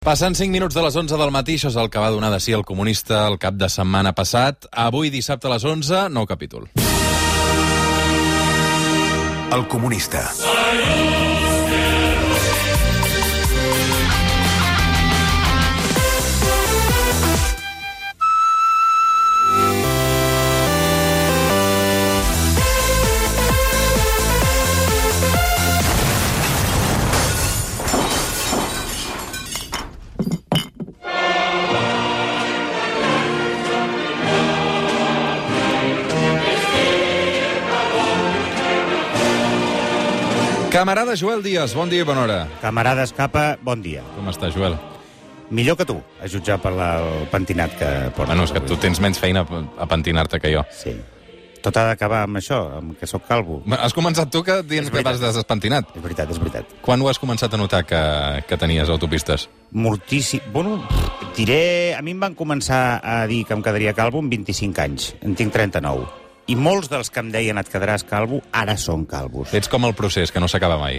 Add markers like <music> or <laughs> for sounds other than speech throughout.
Passant 5 minuts de les 11 del matí, això és el que va donar de si el comunista el cap de setmana passat. Avui, dissabte a les 11, nou capítol. El comunista. Camarada Joel Díaz, bon dia i bona hora. Camarada Escapa, bon dia. Com està, Joel? Millor que tu, a jutjar per la, el pentinat que portes. Bueno, és que tu tens menys feina a pentinar-te que jo. Sí. Tot ha d'acabar amb això, amb que sóc calvo. Has començat tu que dient que vas despentinat. És veritat, és veritat. Quan ho has començat a notar que, que tenies autopistes? Mortíssim. Bueno, diré... A mi em van començar a dir que em quedaria calvo amb 25 anys. En tinc 39. I molts dels que em deien et quedaràs calvo, ara són calvos. Ets com el procés, que no s'acaba mai.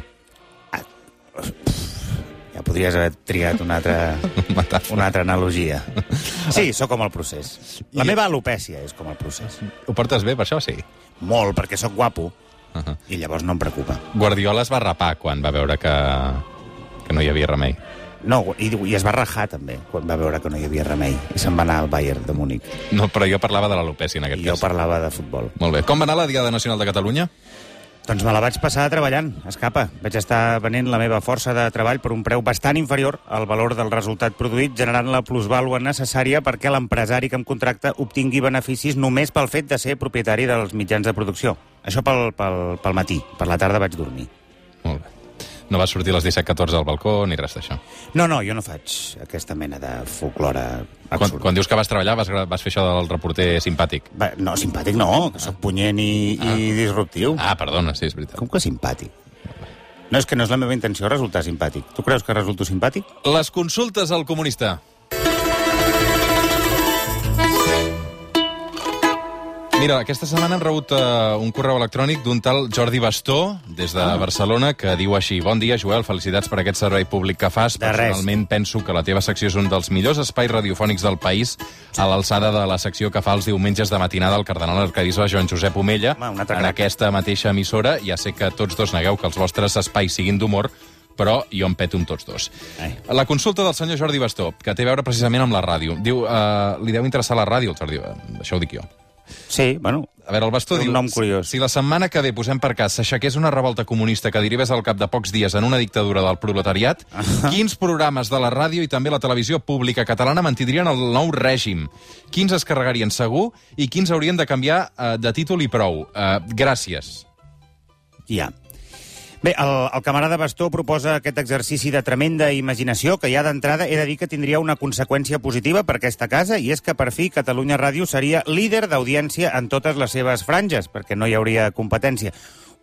Ja podries haver triat una altra, <laughs> una altra analogia. Sí, sóc com el procés. La I- meva alopècia és com el procés. Ho portes bé, per això? Sí. Molt, perquè sóc guapo, Uh -huh. i llavors no em preocupa. Guardiola es va rapar quan va veure que, que no hi havia remei. No, i, i es va rajar també, quan va veure que no hi havia remei. I se'n va anar al Bayern de Múnich. No, però jo parlava de l'alopècia en aquest I jo cas. parlava de futbol. Molt bé. Com va anar la Diada Nacional de Catalunya? Doncs me la vaig passar treballant, escapa. Vaig estar venent la meva força de treball per un preu bastant inferior al valor del resultat produït, generant la plusvàlua necessària perquè l'empresari que em contracta obtingui beneficis només pel fet de ser propietari dels mitjans de producció. Això pel, pel, pel matí. Per la tarda vaig dormir. Molt bé. No vas sortir a les 17.14 al balcó ni res d'això. No, no, jo no faig aquesta mena de folclore Quan, absurd. quan dius que vas treballar vas, vas fer això del reporter simpàtic. Va, no, simpàtic no, que sóc punyent i, i disruptiu. Ah, perdona, sí, és veritat. Com que simpàtic? No, és que no és la meva intenció resultar simpàtic. Tu creus que resulto simpàtic? Les consultes al comunista. Mira, aquesta setmana han rebut uh, un correu electrònic d'un tal Jordi Bastó, des de Barcelona, que diu així Bon dia, Joel, felicitats per aquest servei públic que fas. De res. Personalment penso que la teva secció és un dels millors espais radiofònics del país, a l'alçada de la secció que fa els diumenges de matinada el cardenal arcadisbe Joan Josep Omella. Home, en aquesta mateixa emissora, ja sé que tots dos negueu que els vostres espais siguin d'humor, però jo em peto amb tots dos. Ai. La consulta del senyor Jordi Bastó, que té a veure precisament amb la ràdio. Diu, uh, li deu interessar la ràdio, el Jordi. Eh, Això ho dic jo. Sí, bueno, A veure, el Bastó Un diu... nom curiós. Si la setmana que ve, posem per cas, s'aixequés una revolta comunista que derivés al cap de pocs dies en una dictadura del proletariat, quins programes de la ràdio i també la televisió pública catalana mantindrien el nou règim? Quins es carregarien segur i quins haurien de canviar uh, de títol i prou? Uh, gràcies. ja. Bé, el, el camarada Bastó proposa aquest exercici de tremenda imaginació que ja d'entrada he de dir que tindria una conseqüència positiva per aquesta casa i és que per fi Catalunya Ràdio seria líder d'audiència en totes les seves franges, perquè no hi hauria competència.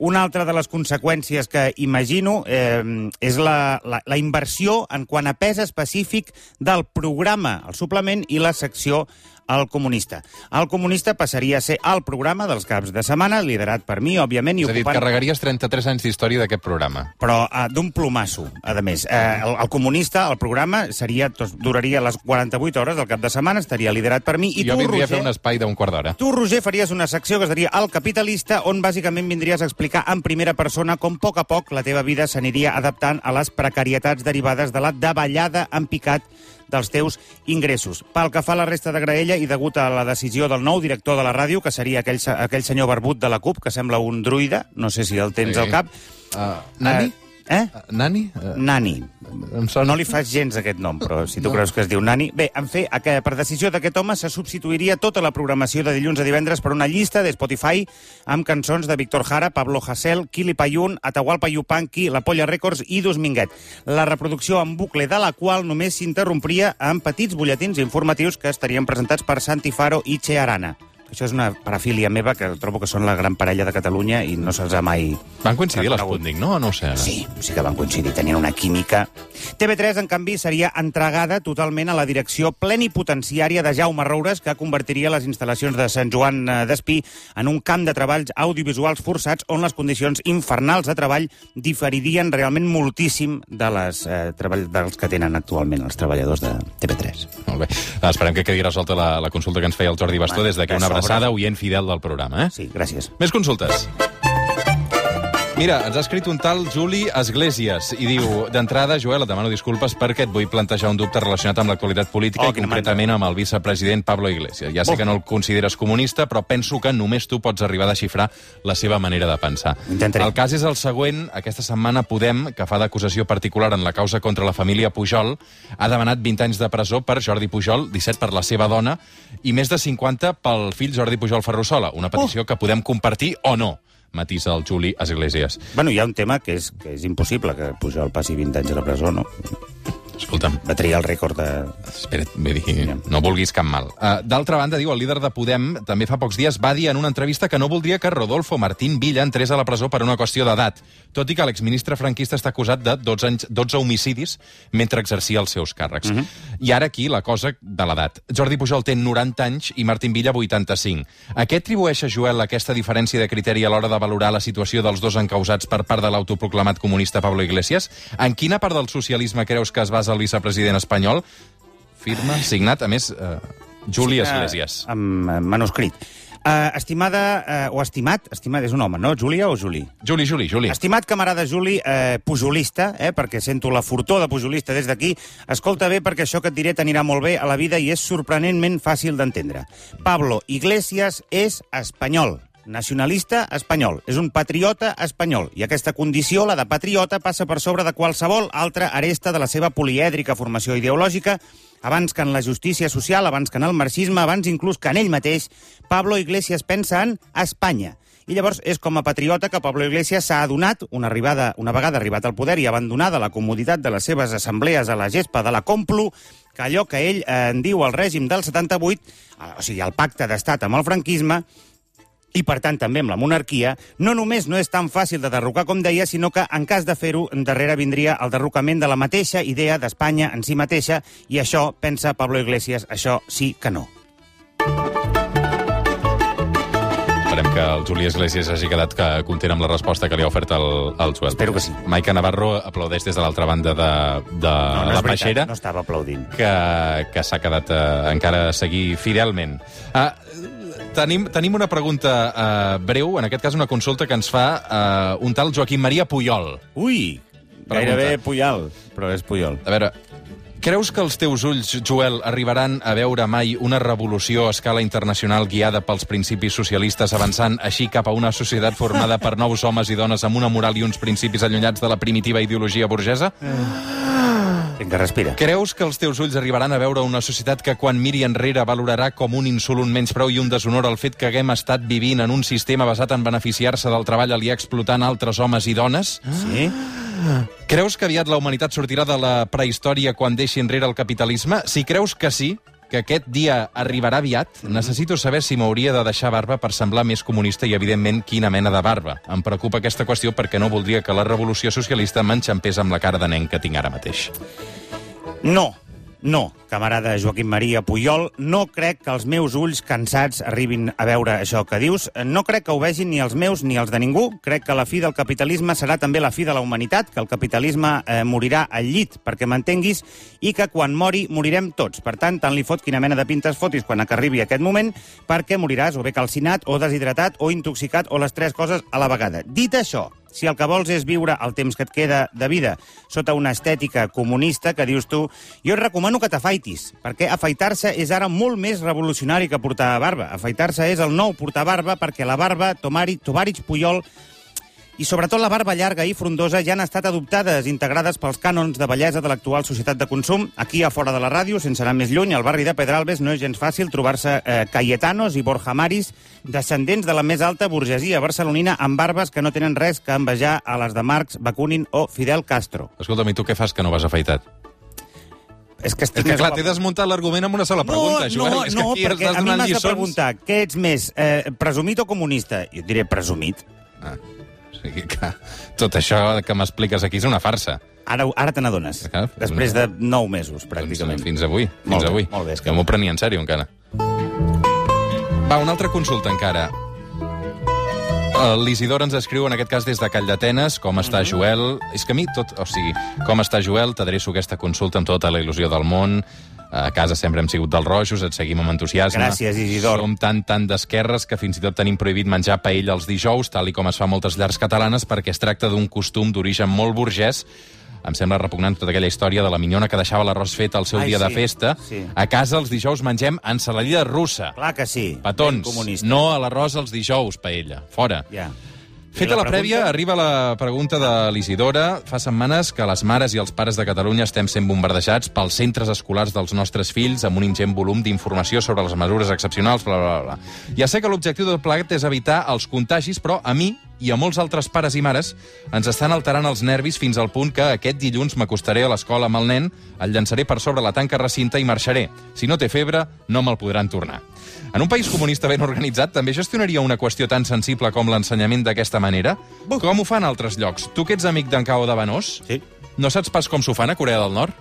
Una altra de les conseqüències que imagino eh, és la, la, la inversió en quant a pes específic del programa, el suplement i la secció el comunista. El comunista passaria a ser el programa dels caps de setmana, liderat per mi, òbviament, i És a dir, ocupant... carregaries 33 anys d'història d'aquest programa. Però uh, d'un plomasso, a més. Uh, el, el comunista, el programa, seria, doncs, duraria les 48 hores del cap de setmana, estaria liderat per mi, i jo tu, vindria Roger... a fer un espai d'un quart d'hora. Tu, Roger, faries una secció que es diria El Capitalista, on bàsicament vindries a explicar en primera persona com a poc a poc la teva vida s'aniria adaptant a les precarietats derivades de la davallada en picat dels teus ingressos. Pel que fa a la resta de graella i degut a la decisió del nou director de la ràdio, que seria aquell, aquell senyor barbut de la CUP, que sembla un druida, no sé si el tens Sí. al cap... Uh, Nani? Eh? Uh, Nani? Uh, Nani. No li fas gens aquest nom, però si tu no. creus que es diu Nani... Bé, en fer, per decisió d'aquest home se substituiria tota la programació de dilluns a divendres per una llista de Spotify amb cançons de Víctor Jara, Pablo Hasél, Kili Payún, Atahualpa Yupanqui, La Polla Records i Dus Minguet. La reproducció en bucle de la qual només s'interrompria amb petits butlletins informatius que estarien presentats per Santi Faro i Che Arana. Això és una parafília meva, que trobo que són la gran parella de Catalunya i no se'ls ha mai... Van coincidir l'Esputnik, no? No ho sé. Sí, sí que van coincidir, tenien una química. TV3, en canvi, seria entregada totalment a la direcció plenipotenciària de Jaume Roures, que convertiria les instal·lacions de Sant Joan eh, d'Espí en un camp de treballs audiovisuals forçats on les condicions infernals de treball diferirien realment moltíssim de les, eh, treball, dels que tenen actualment els treballadors de TV3. Molt bé. Esperem que quedi resolta la, la consulta que ens feia el Jordi Bastó des d'aquí una abraçada, oient fidel del programa. Eh? Sí, gràcies. Més consultes. Mira, ens ha escrit un tal Juli Esglésies i diu, d'entrada, Joel, et demano disculpes perquè et vull plantejar un dubte relacionat amb l'actualitat política Oh, i concretament amb el vicepresident Pablo Iglesias. Ja sé Oh. que no el consideres comunista, però penso que només tu pots arribar a desxifrar la seva manera de pensar. Intentaré. El cas és el següent. Aquesta setmana Podem, que fa d'acusació particular en la causa contra la família Pujol, ha demanat 20 anys de presó per Jordi Pujol, 17 per la seva dona i més de 50 pel fill Jordi Pujol Ferrusola, una petició que podem compartir o no matisa el Juli Esglésies. Bueno, hi ha un tema que és, que és impossible que Pujol passi 20 anys a la presó, no? Escolta'm, Va triar el rècord de... Espera't, vull dir, no vulguis cap mal. Uh, D'altra banda, diu, el líder de Podem també fa pocs dies va dir en una entrevista que no voldria que Rodolfo Martín Villa entrés a la presó per una qüestió d'edat, tot i que l'exministre franquista està acusat de 12, anys, 12 homicidis mentre exercia els seus càrrecs. Mhm. I ara aquí la cosa de l'edat. Jordi Pujol té 90 anys i Martín Villa 85. A què atribueix a Joel aquesta diferència de criteri a l'hora de valorar la situació dels dos encausats per part de l'autoproclamat comunista Pablo Iglesias? En quina part del socialisme creus que es basa el vicepresident espanyol? Firma, signat, a més, eh, Juli Sí, Esglésies. Amb eh, manuscrit. Uh, estimada, uh, o estimat, estimat és un home, no? Júlia o Juli? Juli, Juli, Juli. Estimat camarada Juli, eh, pujolista, eh, perquè sento la fortor de pujolista des d'aquí, escolta bé perquè això que et diré t'anirà molt bé a la vida i és sorprenentment fàcil d'entendre. Pablo Iglesias és espanyol, nacionalista espanyol, és un patriota espanyol, i aquesta condició, la de patriota, passa per sobre de qualsevol altra aresta de la seva polièdrica formació ideològica, abans que en la justícia social, abans que en el marxisme, abans inclús que en ell mateix, Pablo Iglesias pensa en Espanya. I llavors és com a patriota que Pablo Iglesias s'ha adonat, una, arribada, una vegada arribat al poder i abandonada la comoditat de les seves assemblees a la gespa de la Complu, que allò que ell eh, en diu el règim del 78, eh, o sigui, el pacte d'estat amb el franquisme, i, per tant, també amb la monarquia, no només no és tan fàcil de derrocar com deia, sinó que, en cas de fer-ho, darrere vindria el derrocament de la mateixa idea d'Espanya en si mateixa, i això, pensa Pablo Iglesias, això sí que no. Esperem que el Juli Iglesias hagi quedat que content amb la resposta que li ha ofert el, el Joel. Espero que sí. Maica Navarro aplaudeix des de l'altra banda de, de No, no la peixera. no estava aplaudint. que, que s'ha quedat eh, encara a seguir fidelment. Ah, tenim, tenim una pregunta eh, breu, en aquest cas una consulta que ens fa eh, un tal Joaquim Maria Puyol. Ui, Pregunta. gairebé Puyol, però és Puyol. A veure, creus que els teus ulls, Joel, arribaran a veure mai una revolució a escala internacional guiada pels principis socialistes avançant així cap a una societat formada per nous homes i dones amb una moral i uns principis allunyats de la primitiva ideologia burgesa? Vinga, respira. Creus que els teus ulls arribaran a veure una societat que quan miri enrere valorarà com un insult, un menyspreu i un deshonor el fet que haguem estat vivint en un sistema basat en beneficiar-se del treball aliè explotant altres homes i dones? Sí? Creus que aviat la humanitat sortirà de la prehistòria quan deixi enrere el capitalisme? Si creus que sí, que aquest dia arribarà aviat, necessito saber si m'hauria de deixar barba per semblar més comunista i, evidentment, quina mena de barba. Em preocupa aquesta qüestió perquè no voldria que la revolució socialista m'enxampés amb la cara de nen que tinc ara mateix. No, no, camarada Joaquim Maria Puyol, no crec que els meus ulls cansats arribin a veure això que dius. No crec que ho vegin ni els meus ni els de ningú. Crec que la fi del capitalisme serà també la fi de la humanitat, que el capitalisme eh, morirà al llit, perquè m'entenguis, i que quan mori morirem tots. Per tant, tant li fot quina mena de pintes fotis quan arribi aquest moment, perquè moriràs o bé calcinat, o deshidratat, o intoxicat, o les tres coses a la vegada. Dit això, si el que vols és viure el temps que et queda de vida sota una estètica comunista que dius tu, jo et recomano que t'afaitis, perquè afaitar-se és ara molt més revolucionari que portar barba. Afaitar-se és el nou portar barba perquè la barba, Tomari, Tovarich Puyol, i sobretot la barba llarga i frondosa ja han estat adoptades, integrades pels cànons de bellesa de l'actual societat de consum. Aquí a fora de la ràdio, sense anar més lluny, al barri de Pedralbes no és gens fàcil trobar-se eh, Cayetanos i Borja Maris, descendents de la més alta burgesia barcelonina amb barbes que no tenen res que envejar a les de Marx, Bakunin o Fidel Castro. Escolta'm, i tu què fas que no vas afaitat? És que estic És que, clar, t'he desmuntat l'argument amb una sola pregunta, no, Joel. no, és que no, perquè a mi m'has de preguntar què ets més, eh, presumit o comunista? Jo et diré presumit. Ah, o sigui que tot això que m'expliques aquí és una farsa. Ara, ara te n'adones. Ah, Després de nou mesos, pràcticament. Doncs, fins avui. Fins Molt bé, avui. molt bé, és que que- m'ho prenia en sèrio, encara. Va, una altra consulta, encara. Eh, L'Isidor ens escriu, en aquest cas, des de Call d'Atenes, com està Mhm. Joel... És que a mi tot... O sigui, com està Joel, t'adreço aquesta consulta amb tota la il·lusió del món. A casa sempre hem sigut dels rojos, et seguim amb entusiasme. Gràcies, Isidor. Som tan, tan d'esquerres que fins i tot tenim prohibit menjar paella els dijous, tal i com es fa a moltes llars catalanes, perquè es tracta d'un costum d'origen molt burgès. Em sembla repugnant tota aquella història de la minyona que deixava l'arròs fet al seu Ai, dia de sí, festa. sí. A casa els dijous mengem ensaladilla russa. Clar que sí. Petons, no a l'arròs els dijous, paella. Fora. Ja. Feta la, la prèvia, arriba la pregunta de l'Isidora. Fa setmanes que les mares i els pares de Catalunya estem sent bombardejats pels centres escolars dels nostres fills amb un ingent volum d'informació sobre les mesures excepcionals, bla, bla, bla. Ja sé que l'objectiu del plegat és evitar els contagis, però a mi i a molts altres pares i mares ens estan alterant els nervis fins al punt que aquest dilluns m'acostaré a l'escola amb el nen, el llançaré per sobre la tanca recinta i marxaré. Si no té febre, no me'l podran tornar. En un país comunista ben organitzat, també gestionaria una qüestió tan sensible com l'ensenyament d'aquesta manera? Com ho fan altres llocs? Tu que ets amic d'en Cao de Benós, Sí. no saps pas com s'ho fan a Corea del Nord?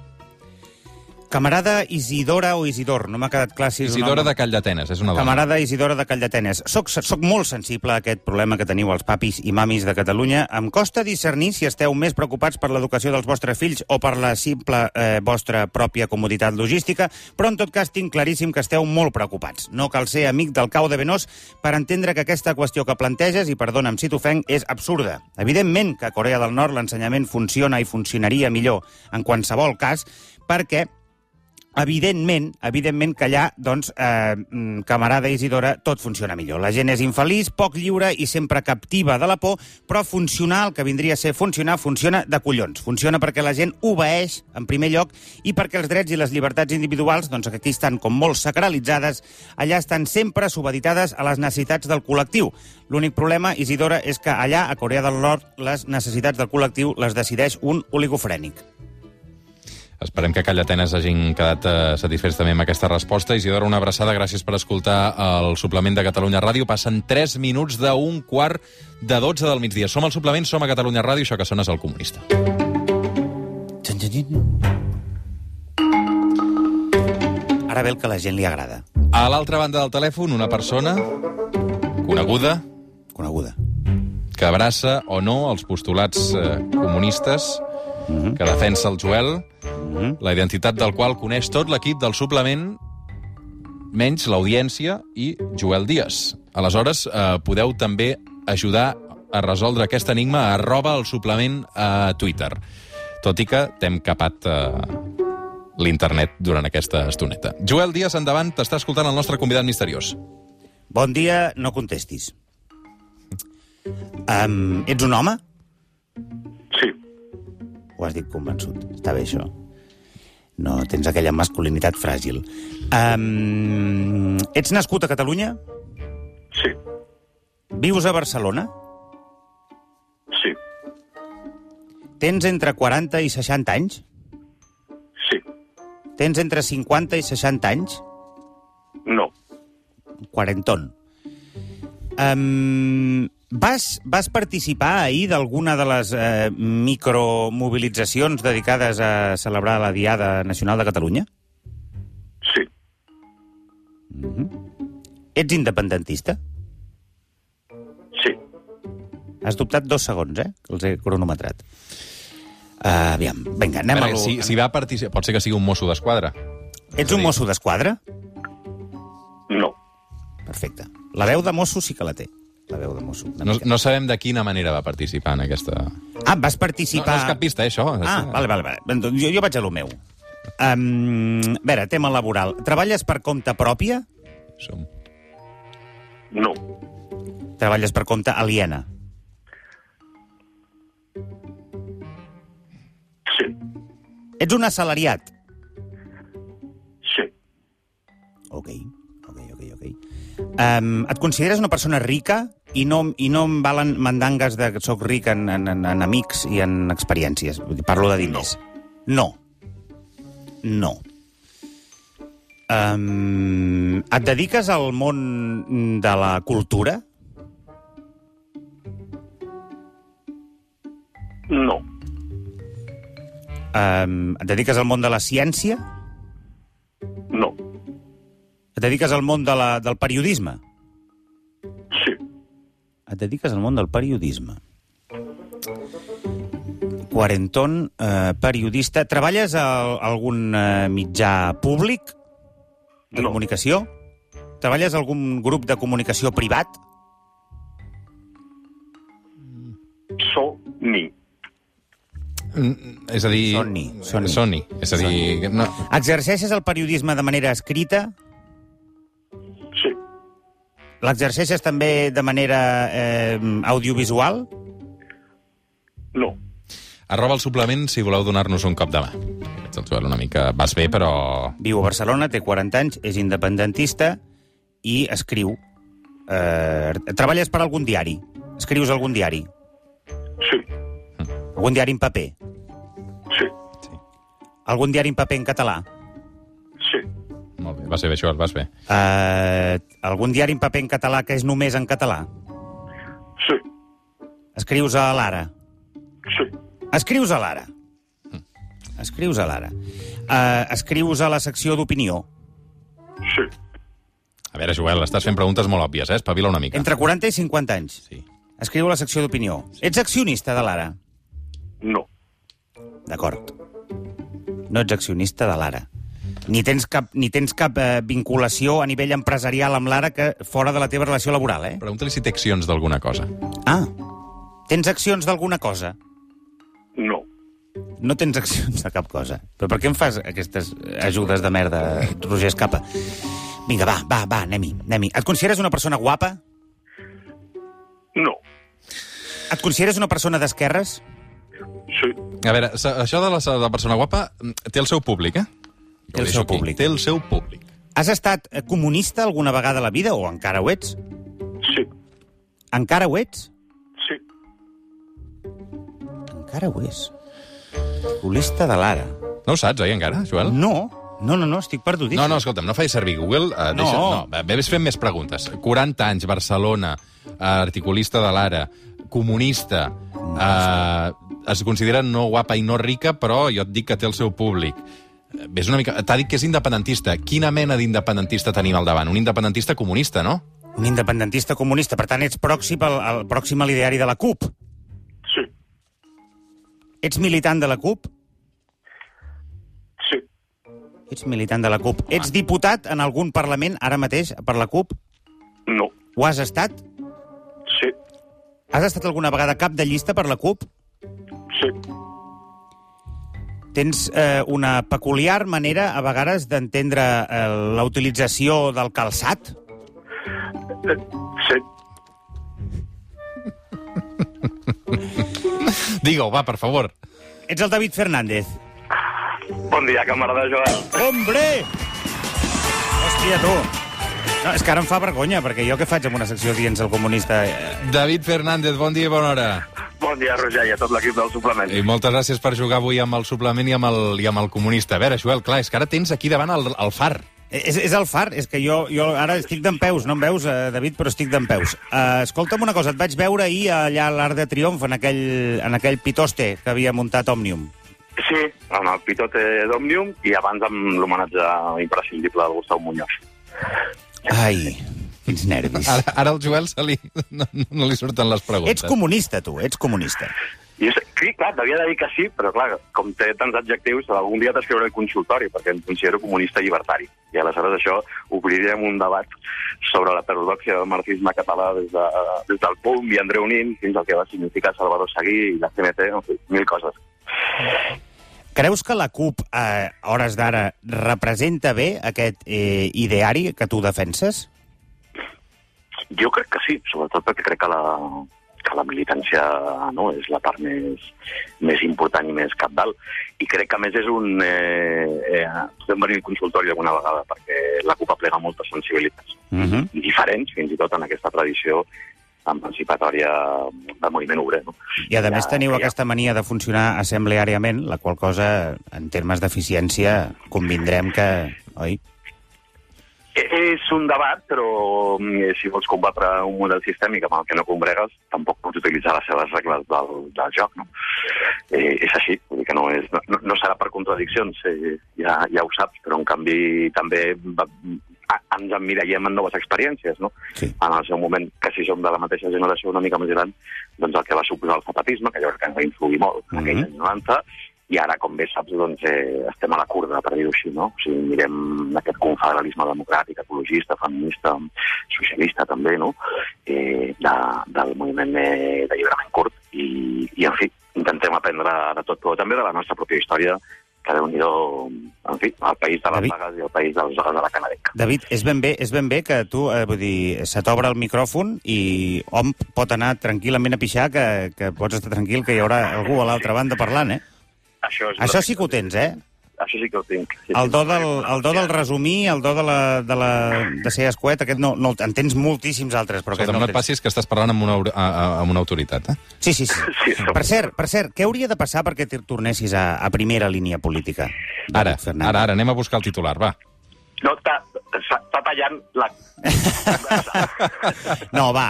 Camarada Isidora o Isidor, no m'ha quedat clar si és Isidora de Call d'Atenes, és una dona. Camarada Isidora de Calldetenes. Soc, soc molt sensible a aquest problema que teniu els papis i mamis de Catalunya. Em costa discernir si esteu més preocupats per l'educació dels vostres fills o per la simple eh, vostra pròpia comoditat logística, però en tot cas tinc claríssim que esteu molt preocupats. No cal ser amic del cau de Benós per entendre que aquesta qüestió que planteges, i perdona'm si t'ofenc, és absurda. Evidentment que a Corea del Nord l'ensenyament funciona i funcionaria millor en qualsevol cas, perquè Evidentment, evidentment que allà, doncs, eh, mm, camarada Isidora, tot funciona millor. La gent és infeliç, poc lliure i sempre captiva de la por, però funcionar, el que vindria a ser funcionar, funciona de collons. Funciona perquè la gent obeeix, en primer lloc, i perquè els drets i les llibertats individuals, doncs, que aquí estan com molt sacralitzades, allà estan sempre subeditades a les necessitats del col·lectiu. L'únic problema, Isidora, és que allà, a Corea del Nord, les necessitats del col·lectiu les decideix un oligofrènic. Esperem que Call d'Atenes hagin quedat eh, satisfets també amb aquesta resposta. Isidora, una abraçada, gràcies per escoltar el suplement de Catalunya Ràdio. Passen 3 minuts d'un quart de 12 del migdia. Som al suplement, som a Catalunya Ràdio, això que sona és el comunista. Ara ve el que la gent li agrada. A l'altra banda del telèfon, una persona coneguda Coneguda. que abraça o no els postulats eh, comunistes que defensa el Joel, la identitat del qual coneix tot l'equip del suplement, menys l'audiència i Joel Díaz. Aleshores, eh, podeu també ajudar a resoldre aquest enigma a arroba el suplement a Twitter. Tot i que t'hem capat eh, l'internet durant aquesta estoneta. Joel Díaz, endavant, t'està escoltant el nostre convidat misteriós. Bon dia, no contestis. Um, ets un home? Ho has dit convençut. Està bé, això. No tens aquella masculinitat fràgil. Um, ets nascut a Catalunya? sí, Vius a Barcelona? sí, Tens entre 40 i 60 anys? sí, Tens entre 50 i 60 anys? no, quarenton. Um, vas, vas participar ahir d'alguna de les eh, micromobilitzacions dedicades a celebrar la Diada Nacional de Catalunya? sí, Ets independentista? sí, Has dubtat dos segons, eh? Que els he cronometrat. Uh, aviam, vinga, anem a... Veure, lo- si, si va participar... Pot ser que sigui un mosso d'esquadra. Ets un mosso d'esquadra? no, Perfecte. La veu de mosso sí que la té. La veu de mosso. una No, no sabem de quina manera va participar en aquesta... No, Ah, vas no participar... és cap pista, eh, això. Ah, vale, vale, vale. Doncs Jo, jo vaig a lo meu. Um, a veure, tema laboral. Treballes per compte pròpia? Som... no, Treballes per compte aliena? sí, Ets un assalariat? sí, Ok, ok, ok, ok. Um, et consideres una persona rica i no, i no em valen mandangues de que sóc ric en, en, en, en amics i en experiències? Parlo de diners. No. No. Um, et dediques al món de la cultura? No. Um, et dediques al món de la ciència? No. Et dediques al món de la, del periodisme? Et dediques al món del periodisme. Quarenton, eh, periodista. Treballes a, a algun eh, mitjà públic de No. comunicació? Treballes a algun grup de comunicació privat? So-ni. Mm, És a dir... Sony, Sony. Sony. És a dir... No. Exerceixes el periodisme de manera escrita? Sí. L'exerceixes també de manera eh, audiovisual? No. Arroba el suplement si voleu donar-nos un cop de mà. Ets el Joel una mica... Vas bé, però... Viu a Barcelona, té 40 anys, és independentista i escriu. Eh, treballes per algun diari? Escrius algun diari? Sí. Algun diari en paper? Sí. Algun diari en paper en català? Sí. Molt bé, vas bé, Joel, vas bé. Eh, algun diari en paper en català que és només en català? Sí. Escrius a l'Ara? Sí. Escrius a l'Ara? Escrius a l'Ara. Eh, escrius a la secció d'opinió? Sí. A veure, Joel, estàs fent preguntes molt òbvies, eh? Espavila una mica. Entre 40 i 50 anys. Sí. Escriu a la secció d'opinió. Ets accionista de l'Ara? No. D'acord. No ets accionista de l'Ara. Ni tens cap, ni tens cap eh, vinculació a nivell empresarial amb l'Ara que fora de la teva relació laboral, eh? Pregunta-li si té accions d'alguna cosa. Ah, tens accions d'alguna cosa? No. No tens accions de cap cosa. Però per què em fas aquestes ajudes de merda, Roger Escapa? Vinga, va, va, va, anem-hi, anem-hi. Et consideres una persona guapa? No. Et consideres una persona d'esquerres? Sí. A veure, això de la, de la persona guapa mm, té el seu públic, eh? Té el seu públic. Té el seu públic. Has estat eh, comunista alguna vegada a la vida, o encara ho ets? Sí. Encara ho ets? Sí. Encara ho és. Comunista de l'Ara. No ho saps, oi, encara, Joel? No, no, no, no, estic perdudíssim. No, no, escolta'm, no facis servir Google. Uh, No. deixa, no, ves fent més preguntes. 40 anys, Barcelona, uh, articulista de l'Ara, comunista, uh, es considera no guapa i no rica, però jo et dic que té el seu públic. Eh, Ves una mica... T'ha dit que és independentista. Quina mena d'independentista tenim al davant? Un independentista comunista, no? Un independentista comunista. Per tant, ets pròxim al, al pròxim a l'ideari de la CUP. Sí. Ets militant de la CUP? Sí. Ets militant de la CUP. Ets diputat en algun parlament ara mateix per la CUP? No. Ho has estat? Sí. Has estat alguna vegada cap de llista per la CUP? Sí. Tens eh, una peculiar manera, a vegades, d'entendre eh, la utilització del calçat? Eh, Sí. Digue-ho, va, per favor. Ets el David Fernández. Bon dia, camarada Joel. Hombre! Hòstia, tu. No, és que ara em fa vergonya, perquè jo què faig amb una secció dient el comunista? David Fernández, bon dia i bona hora. Bon dia, Roger, i a tot l'equip del suplement. I moltes gràcies per jugar avui amb el suplement i amb el, i amb el comunista. A veure, Joel, clar, és que ara tens aquí davant el, el far. És, és el far, és que jo, jo ara estic d'en peus, no em veus, eh, David, però estic d'en peus. Uh, escolta'm una cosa, et vaig veure ahir allà a l'Arc de Triomf, en aquell, en aquell pitoste que havia muntat Òmnium. Sí, amb el pitote d'Òmnium i abans amb l'homenatge imprescindible del Gustau Muñoz. Ai, quins nervis. Ara, ara al Joel se li, no, no li surten les preguntes. Ets comunista, tu, ets comunista. I és, sí, clar, devia de dir que sí, però clar, com té tants adjectius, algun dia t'escriuré el consultori, perquè em considero comunista llibertari. I aleshores això obriríem un debat sobre la paradoxia del marxisme català des, de, des del PUM i Andreu Nin fins al que va significar Salvador Seguí i la CNT, en fi, mil coses. Creus que la CUP, a hores d'ara, representa bé aquest eh, ideari que tu defenses? Jo crec que sí, sobretot perquè crec que la, que la militància no, és la part més, més important i més capdalt. I crec que, a més, és un... Eh, eh, podem venir al consultori alguna vegada, perquè la CUP aplega moltes sensibilitats. Uh -huh. I diferents, fins i tot, en aquesta tradició emancipatòria del moviment obrer. No? I, a més, Ja, teniu ja. aquesta mania de funcionar assembleàriament, la qual cosa, en termes d'eficiència, convindrem que... Oi? És un debat, però mm, si vols combatre un model sistèmic amb el que no combregues, tampoc pots utilitzar les seves regles del, del joc, no? Eh, és així, vull dir que no, és, no, no- serà per contradiccions, eh, ja, ja ho saps, però en canvi també va, a, ens emmirallem en noves experiències, no? Sí. En el seu moment, que si som de la mateixa generació una mica més gran, doncs el que va suposar el zapatisme, que jo crec que ens va influir molt en aquells Mhm. anys 90, i ara, com bé saps, doncs, eh, estem a la curda, per dir-ho així, no? O sigui, mirem aquest confederalisme democràtic, ecologista, feminista, socialista també, no? Eh, de, del moviment eh, d'alliberament curt i, i, en fi, intentem aprendre de tot, però també de la nostra pròpia història, que déu nhi en fi, el país de les David. vagues i el país dels de la canadenca. David, és ben bé, és ben bé que tu, eh, vull dir, se t'obre el micròfon i hom pot anar tranquil·lament a pixar, que, que pots estar tranquil que hi haurà algú a l'altra banda parlant, eh? Això, és Això sí que ho tens, eh? Això sí que ho tinc. Sí, El do del, el do del resumir, el do de, la, de, la, de ser escuet, aquest no, no, en tens moltíssims altres, però Escolta, no, no et passis que estàs parlant amb una, aur- a, a, amb una autoritat, eh? Sí, sí, sí. <laughs> Sí, Per cert, per cert, què hauria de passar perquè te tornessis a, a primera línia política? Ara, ara, ara, anem a buscar el titular, va. No, està tallant la... <laughs> No, va,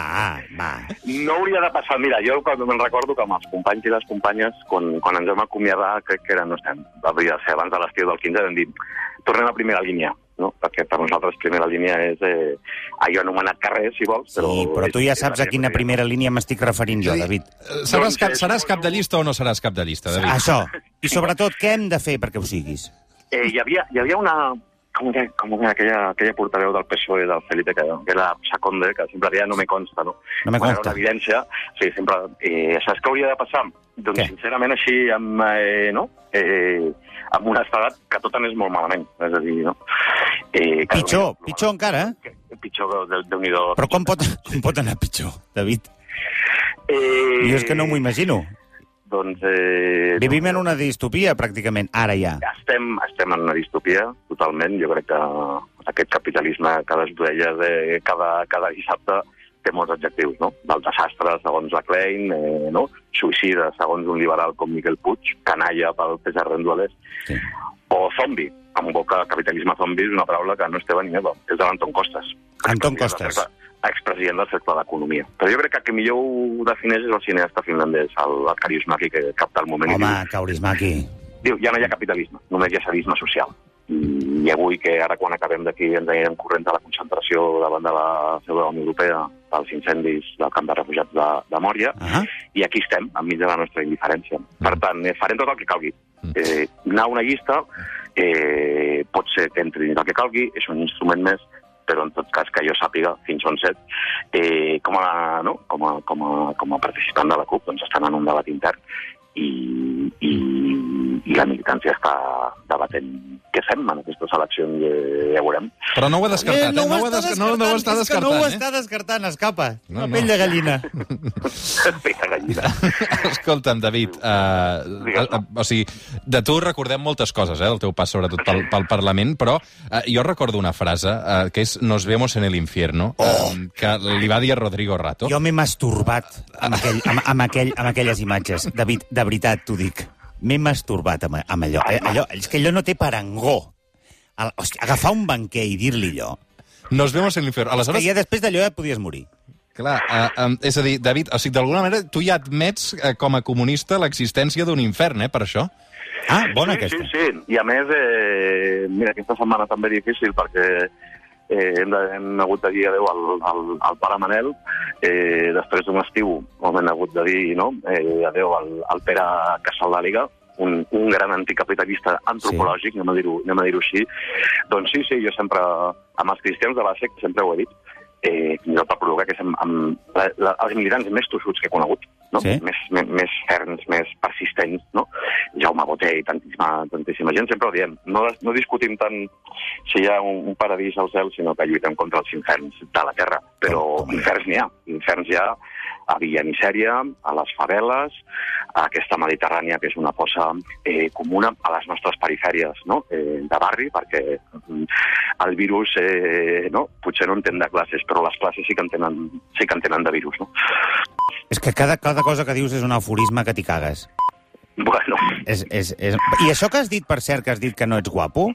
va. No hauria de passar. Mira, jo quan me'n recordo que amb els companys i les companyes, quan, quan ens vam acomiadar, crec que era, no sé, hauria de ser abans de l'estiu del 15, vam dir, tornem a primera línia, no? Perquè per nosaltres primera línia és eh, allò anomenat carrer, si vols, però... Sí, però tu ja saps a quina primera línia m'estic referint jo, David. Eh, Seràs, Doncs cap, seràs cap de llista o no seràs cap de llista, David? Això. I sobretot, què hem de fer perquè ho siguis? Eh, hi, havia, hi havia una... Com que, com que aquella, aquella portaveu del PSOE, del Felipe, que, que era Saconde, que sempre deia no me consta, no? No me consta. Una evidència, sí, sempre... Eh, saps què hauria de passar? Doncs, Què? sincerament, així, amb, eh, no? Eh, amb un estadat que tot anés molt malament. És a dir, no? Eh, que Pitjor, Déu-n'hi-do, pitjor encara. que- Pitjor, de, déu nhi Però com pot, com pot anar pitjor, David? Eh, Jo és que no m'ho imagino. Doncs... Eh, Vivim en una distopia, pràcticament, ara ja. Estem, estem en una distopia, totalment. Jo crec que aquest capitalisme que desduelles eh, cada, cada dissabte té molts adjectius, no? Del desastre, segons la Klein, eh, no? Suïcida, segons un liberal com Miquel Puig, canalla pel César Rendueles, Sí. o zombi. En boca, capitalisme zombi és una paraula que no és teva ni meva, és de l'Anton Costas. Anton Costas. Expresident del cercle d'Economia. Però jo crec que qui millor ho defineix és el cineasta finlandès, el, el Karismaki, que capta el moment. Home, diu. Diu, ja no hi ha capitalisme, només hi ha sadisme social. I, i avui, que ara quan acabem d'aquí ens anirem corrent a la concentració davant de la seu de la Unió Europea pels incendis del camp de refugiats de, de Mòria, Ah, i aquí estem, enmig de la nostra indiferència. Per tant, eh, farem tot el que calgui. Eh, anar a una llista eh, pot ser que entri dins el que calgui, és un instrument més, però en tot cas que jo sàpiga, fins on set, eh, com, a, no? com, a, com, a, com a participant de la CUP, doncs estan en un debat intern i, i, i la militància està debatent què fem en aquestes eleccions, eh, ja veurem. Però no ho ha descartat, eh? no, ho ha des... no, no ho està és que no ho descartant, està descartant, escapa. No, No, no. Pell de gallina. <laughs> Peta gallina. eh? <laughs> Escolta'm, David, uh, Digues, no? o sigui, de tu recordem moltes coses, eh, del teu pas sobretot pel, pel Parlament, però uh, jo recordo una frase uh, que és Nos vemos en el infierno, oh. uh, que li va dir a Rodrigo Rato. Jo m'he masturbat amb, aquell, amb, amb, aquell, amb aquelles imatges. David, de veritat, t'ho dic. M'he masturbat amb, amb allò. Eh, allò. És que allò no té parangó. El, hòstia, agafar un banquer i dir-li allò. Nos vemos en el infierno. Que Aleshores, ja després d'allò ja podies morir. clar, uh, um, és a dir, David, o sigui, d'alguna manera tu ja admets uh, com a comunista l'existència d'un infern, eh, per això? Ah, bona sí, aquesta. Sí, sí, i a més, eh, mira, aquesta setmana també difícil perquè eh, hem, de, hem hagut de dir adeu al, al, al pare Manel, eh, després d'un estiu on hem hagut de dir no? eh, adeu al, al Pere Casaldàliga, un, un gran anticapitalista antropològic, sí. anem a dir-ho anem a dir així. Doncs sí, sí, jo sempre, amb els cristians de base, sempre ho he dit, eh, fins i tot per provocar que som amb la, la, els militants més tossuts que he conegut, no? Sí. més, més, més ferms, més persistents, no? Jaume Boté i tantíssima, tantíssima gent, sempre ho diem. No, no discutim tant si hi ha un, un paradís al cel, sinó que lluitem contra els inferns de la Terra. Però Com- com- inferns n'hi ha. Inferns hi ha a Villa Misèria, a les faveles, a aquesta Mediterrània que és una fossa eh, comuna a les nostres perifèries no? eh, de barri, perquè mm, el virus eh, no? potser no entén de classes, però les classes sí que en tenen, sí que en tenen de virus. No? És que cada, cada cosa que dius és un aforisme que t'hi cagues. Bueno, És, és, és... I això que has dit, per cert, que has dit que no ets guapo,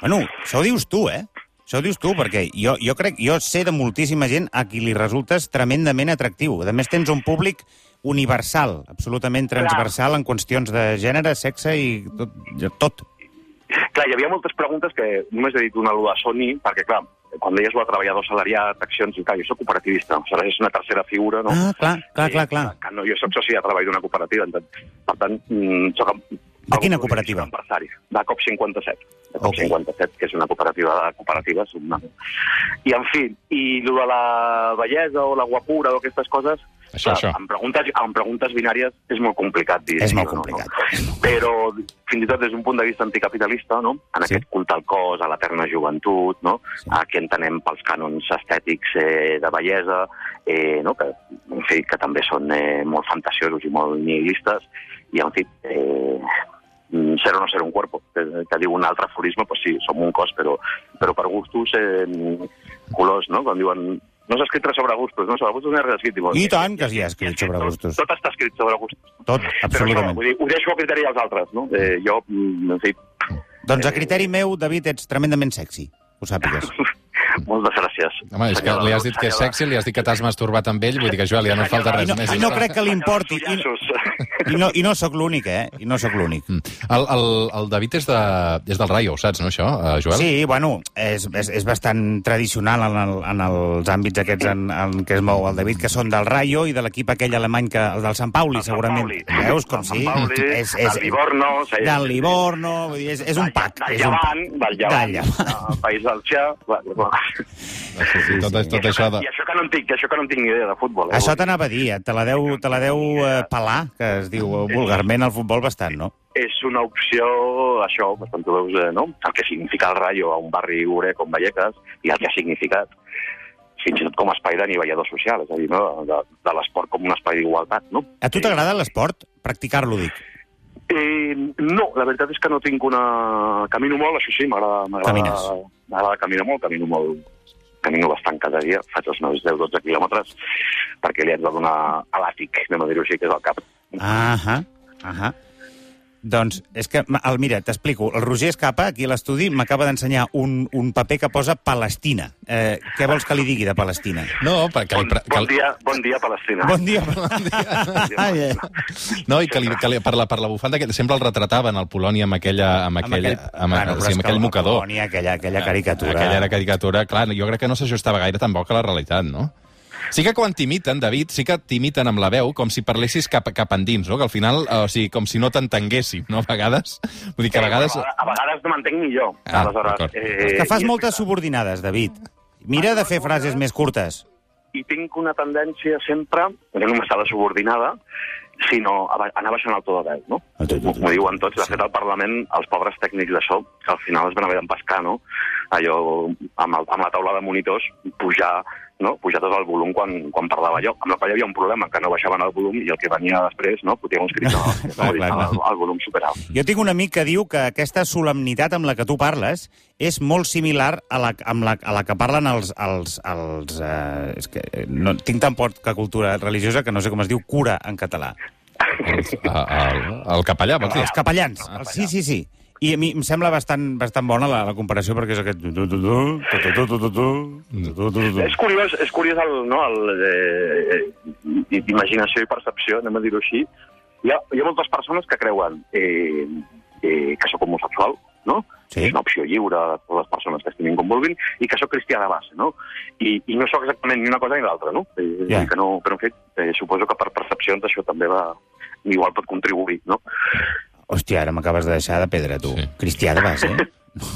bueno, això ho dius tu, eh? Això ho dius tu, perquè jo, jo crec, jo sé de moltíssima gent a qui li resultes tremendament atractiu. A més, tens un públic universal, absolutament transversal en qüestions de gènere, sexe i tot. tot. Clar, hi havia moltes preguntes que només he dit una a Sony, perquè, clar, quan deies el treballador salariat, accions, i clar, jo soc cooperativista, o sigui, és una tercera figura, no? Ah, clar, clar, Eh, clar, clar. Que no, jo soc soci de treball d'una cooperativa, per per tant, mm, soc... De quina cooperativa? Soc empresari, de COP 57. De COP Ok. 57, que és una cooperativa de cooperatives. Una... I, en fi, i el de la bellesa o la guapura o aquestes coses, Això, això. Amb, preguntes, amb preguntes binàries és molt complicat dir És molt no, no? complicat. Però, fins i tot des d'un punt de vista anticapitalista, no? en Sí. aquest culte al cos, a l'eterna joventut, no? Sí. a què entenem pels cànons estètics eh, de bellesa, eh, no? que, en fi, que també són eh, molt fantasiosos i molt nihilistes, i, en fi, eh, ser o no ser un cuerpo, que, que diu un altre aforisme, pues sí, som un cos, però, però per gustos, eh, colors, no? Quan diuen no s'ha escrit res sobre gustos, no? Sobre gustos no hi ha res escrit. Diuen, I tant que s'hi ha escrit sobre gustos. Tot està escrit sobre gustos. Tot, Però això, absolutament. vull dir, ho deixo a criteri dels altres, no? Eh, jo, mm, en fi, Doncs a criteri meu, David, ets tremendament sexy, ho sàpigues. <laughs> moltes gràcies. Home, és que li has dit que és sexy, li has dit que t'has masturbat amb ell, vull dir que, Joel, ja no et falta I res no, més. i no crec que li importi. I, i no, i no sóc l'únic, eh? I no sóc l'únic. Mm. El, el, el David és, de, és del Rayo, saps, no, això, eh, Joel? Sí, bueno, és, és, és bastant tradicional en, el, en els àmbits aquests en, en què es mou el David, que són del Rayo i de l'equip aquell alemany, que, el del Sant Pauli, El Sant segurament. Pauli. Veus com sí? Sant Pauli, és, és, del Livorno, sí. Del Livorno, vull dir, és, és un pack. Del és un pack. Llevant, del Llevant, Del Llevant. País del Xà. Bueno, bueno. Sí, sí, tot, tot això de... I això que no en tinc, això que no en tinc ni idea de futbol. Eh? Això t'anava a dir, eh? te la deu, te la deu eh, pelar, que es diu eh, vulgarment al futbol bastant, no? és una opció, això, bastant tu veus, eh, no? el que significa el Rayo a un barri obrer com Vallecas i el que ha significat fins i tot com a espai d'anivellador social, és a dir, no? de, de l'esport com un espai d'igualtat. No? A tu t'agrada l'esport? Practicar-lo, dic. Eh, no, la veritat és que no tinc una... Camino molt, això sí, m'agrada Camines. m'agrada caminar molt, camino molt camino bastant cada dia, faig els meus 10-12 quilòmetres, perquè li haig de donar a l'àtic, anem a dir-ho així, que és el cap. Ahà, ahà. Doncs, és que, el, mira, t'explico. El Roger Escapa, aquí a l'estudi, m'acaba d'ensenyar un, un paper que posa Palestina. Eh, què vols que li digui de Palestina? No, perquè... Bon, bon, dia, bon dia, Palestina. Bon dia. <laughs> <laughs> Ai, eh. No, i que, li, que li, per, la, per la bufanda, que sempre el retrataven, al Polònia, amb aquella... Amb, aquella, amb, Bueno, amb, però sí, amb que aquell mocador. Polònia, aquella, aquella caricatura... Aquella era caricatura, clar, jo crec que no s'ajustava gaire tampoc a la realitat, no? Sí que quan t'imiten, David, sí que t'imiten amb la veu, com si parlessis cap, cap endins, no? Que al final, eh, o sigui, com si no t'entenguéssim, no? A vegades... Vull dir que a vegades... Eh, a vegades no m'entenc ni jo. Ah, Aleshores, eh, Que fas moltes subordinades, David. Mira de fer frases més curtes. I tinc una tendència sempre, no només a la subordinada, sinó a anar baixant el to de veu, no? M'ho diuen tots. De fet, al Parlament, els pobres tècnics d'això, que al final es van haver d'empescar, no? Allò, amb, el, amb la taula de monitors, pujar, no? pujar tot el volum quan, quan parlava jo. Amb la qual hi havia un problema, que no baixaven el volum i el que venia després, no? Podia uns crits, el, <laughs> el volum superalt. Jo tinc un amic que diu que aquesta solemnitat amb la que tu parles és molt similar a la, amb la, a la que parlen els... els, els eh, és que eh, no, tinc tan poca cultura religiosa que no sé com es diu cura en català. El, el, el capellà, vols dir? Els capellans. Els, sí, sí, sí. I a mi em sembla bastant, bastant bona la, la comparació, perquè és aquest... És curiós, és curiós el, no, el, eh, eh, imaginació i percepció, anem a dir-ho així. Hi ha, hi ha moltes persones que creuen eh, eh, que sóc homosexual, no? Sí. És una opció lliure totes les persones que estimin com vulguin, i que sóc cristià de base, no? I, i no sóc exactament ni una cosa ni l'altra, no? Eh, yeah. que no? Però, en fet, eh, suposo que per percepcions això també va... Igual pot contribuir, no? Hòstia, ara m'acabes de deixar de pedra, tu. Sí. Cristià de base, eh?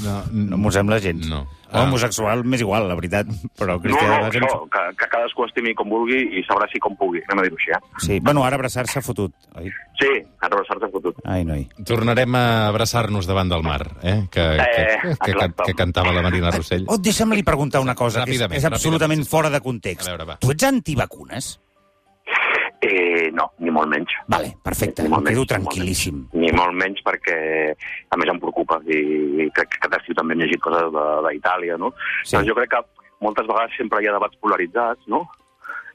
No, No m'ho sembla gens. No. O homosexual, m'és igual, la veritat. Però No, cristià no, de base... això, que, que cadascú estimi com vulgui i sabrà si com pugui, anem a dir-ho així, eh? Sí, bueno, ara abraçar-se ha fotut, oi? Sí, a abraçar-te fotut. Ai, noi. Tornarem a abraçar-nos davant del mar, eh? Que, que, Eh, que, que, exacte. que cantava la Marina Rossell. Oh, deixa'm-li preguntar una cosa, que és, és absolutament ràpidament. fora de context. A veure, va. Tu ets antivacunes? No, ni molt menys. Vale, perfecte, Ni em molt quedo menys, tranquil·líssim. Ni molt menys perquè, a més, em preocupa i crec que aquest estiu també hem llegit coses de- d'Itàlia, no? Sí. Doncs jo crec que moltes vegades sempre hi ha debats polaritzats, no?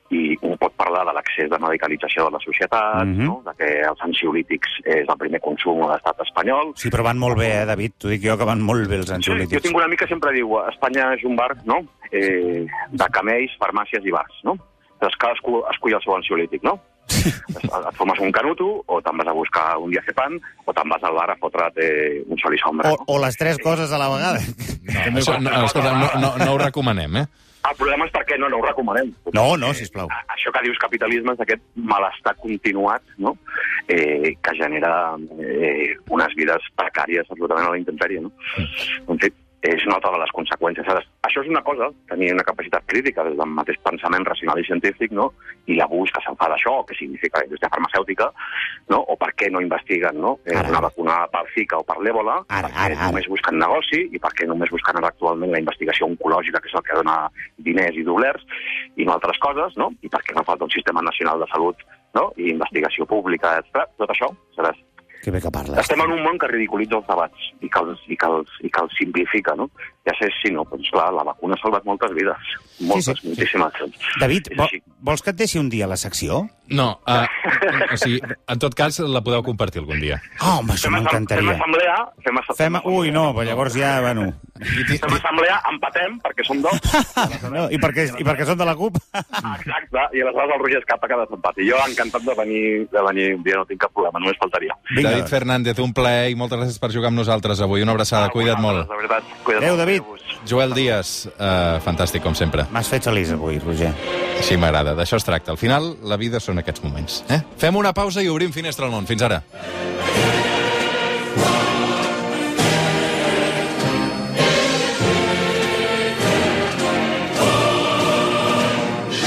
i un pot parlar de l'accés de medicalització de la societat, Mhm. no? de que els ansiolítics és el primer consum a l'estat espanyol, Sí, però van molt bé, eh, David? T'ho dic jo, que van molt bé els Sí, jo ansiolítics. tinc un amic que sempre diu Espanya és un bar no? eh, de camells, farmàcies i bars. No? Llavors cadascú escull el seu ansiolític, no? Et et fumes un canuto, o te'n vas a buscar un diazepam, o te'n vas al bar a fotre't eh, un sol i sombra. O, No? o les tres coses a la vegada. No, <laughs> això, no, escolta, no, no, no ho recomanem, eh? El problema és perquè no, no ho recomanem. No, no, sisplau. A- Això que dius capitalisme és aquest malestar continuat no? eh, que genera eh, unes vides precàries absolutament a la intempèrie. No? En fi, és nota de les conseqüències. Ara, Això és una cosa, tenir una capacitat crítica des del mateix pensament racional i científic, no? i l'abús que se'n fa d'això, què significa la indústria farmacèutica, no? o per què no investiguen no? eh, Ara. una vacuna per Zika o per Ara, ara, ara. només busquen negoci i perquè només busquen ara actualment la investigació oncològica, que és el que dona diners i doblers, i no altres coses, no? i perquè no falta un sistema nacional de salut no? i investigació pública, etc. Tot això serà Que bé que parles. estem en un món que ridiculitza els debats i que els, i que els, i que els simplifica, no? Ja sé si no, doncs clar, la vacuna ha salvat moltes vides. Moltes, sí. moltíssimes. David, És vo així. vols que et deixi un dia la secció? No, uh, o sigui, en tot cas, la podeu compartir algun dia. Ah, home, això Fem, assem- fem m'encantaria. assemblea... Fem, Fem... Ui, no, però llavors ja, bueno... Fem <laughs> assemblea, empatem, perquè som dos. <laughs> No, i, perquè, I perquè són de la CUP? Exacte, i aleshores el Roger escapa cada desempat. I jo encantat de venir, de venir un dia, no tinc cap problema, només faltaria. Vinga. David Fernández, un plaer i moltes gràcies per jugar amb nosaltres avui. Una abraçada, cuida't molt. De veritat, cuida't Adéu. David. Adéu-vos. Joel Díaz, uh, fantàstic, com sempre. M'has fet feliç avui, Roger. Així m'agrada, d'això es tracta. Al final, la vida són aquests moments. Eh? Fem una pausa i obrim Finestra al món. Fins ara.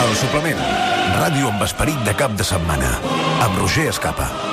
El suplement. Ràdio amb esperit de cap de setmana. Amb Roger Escapa.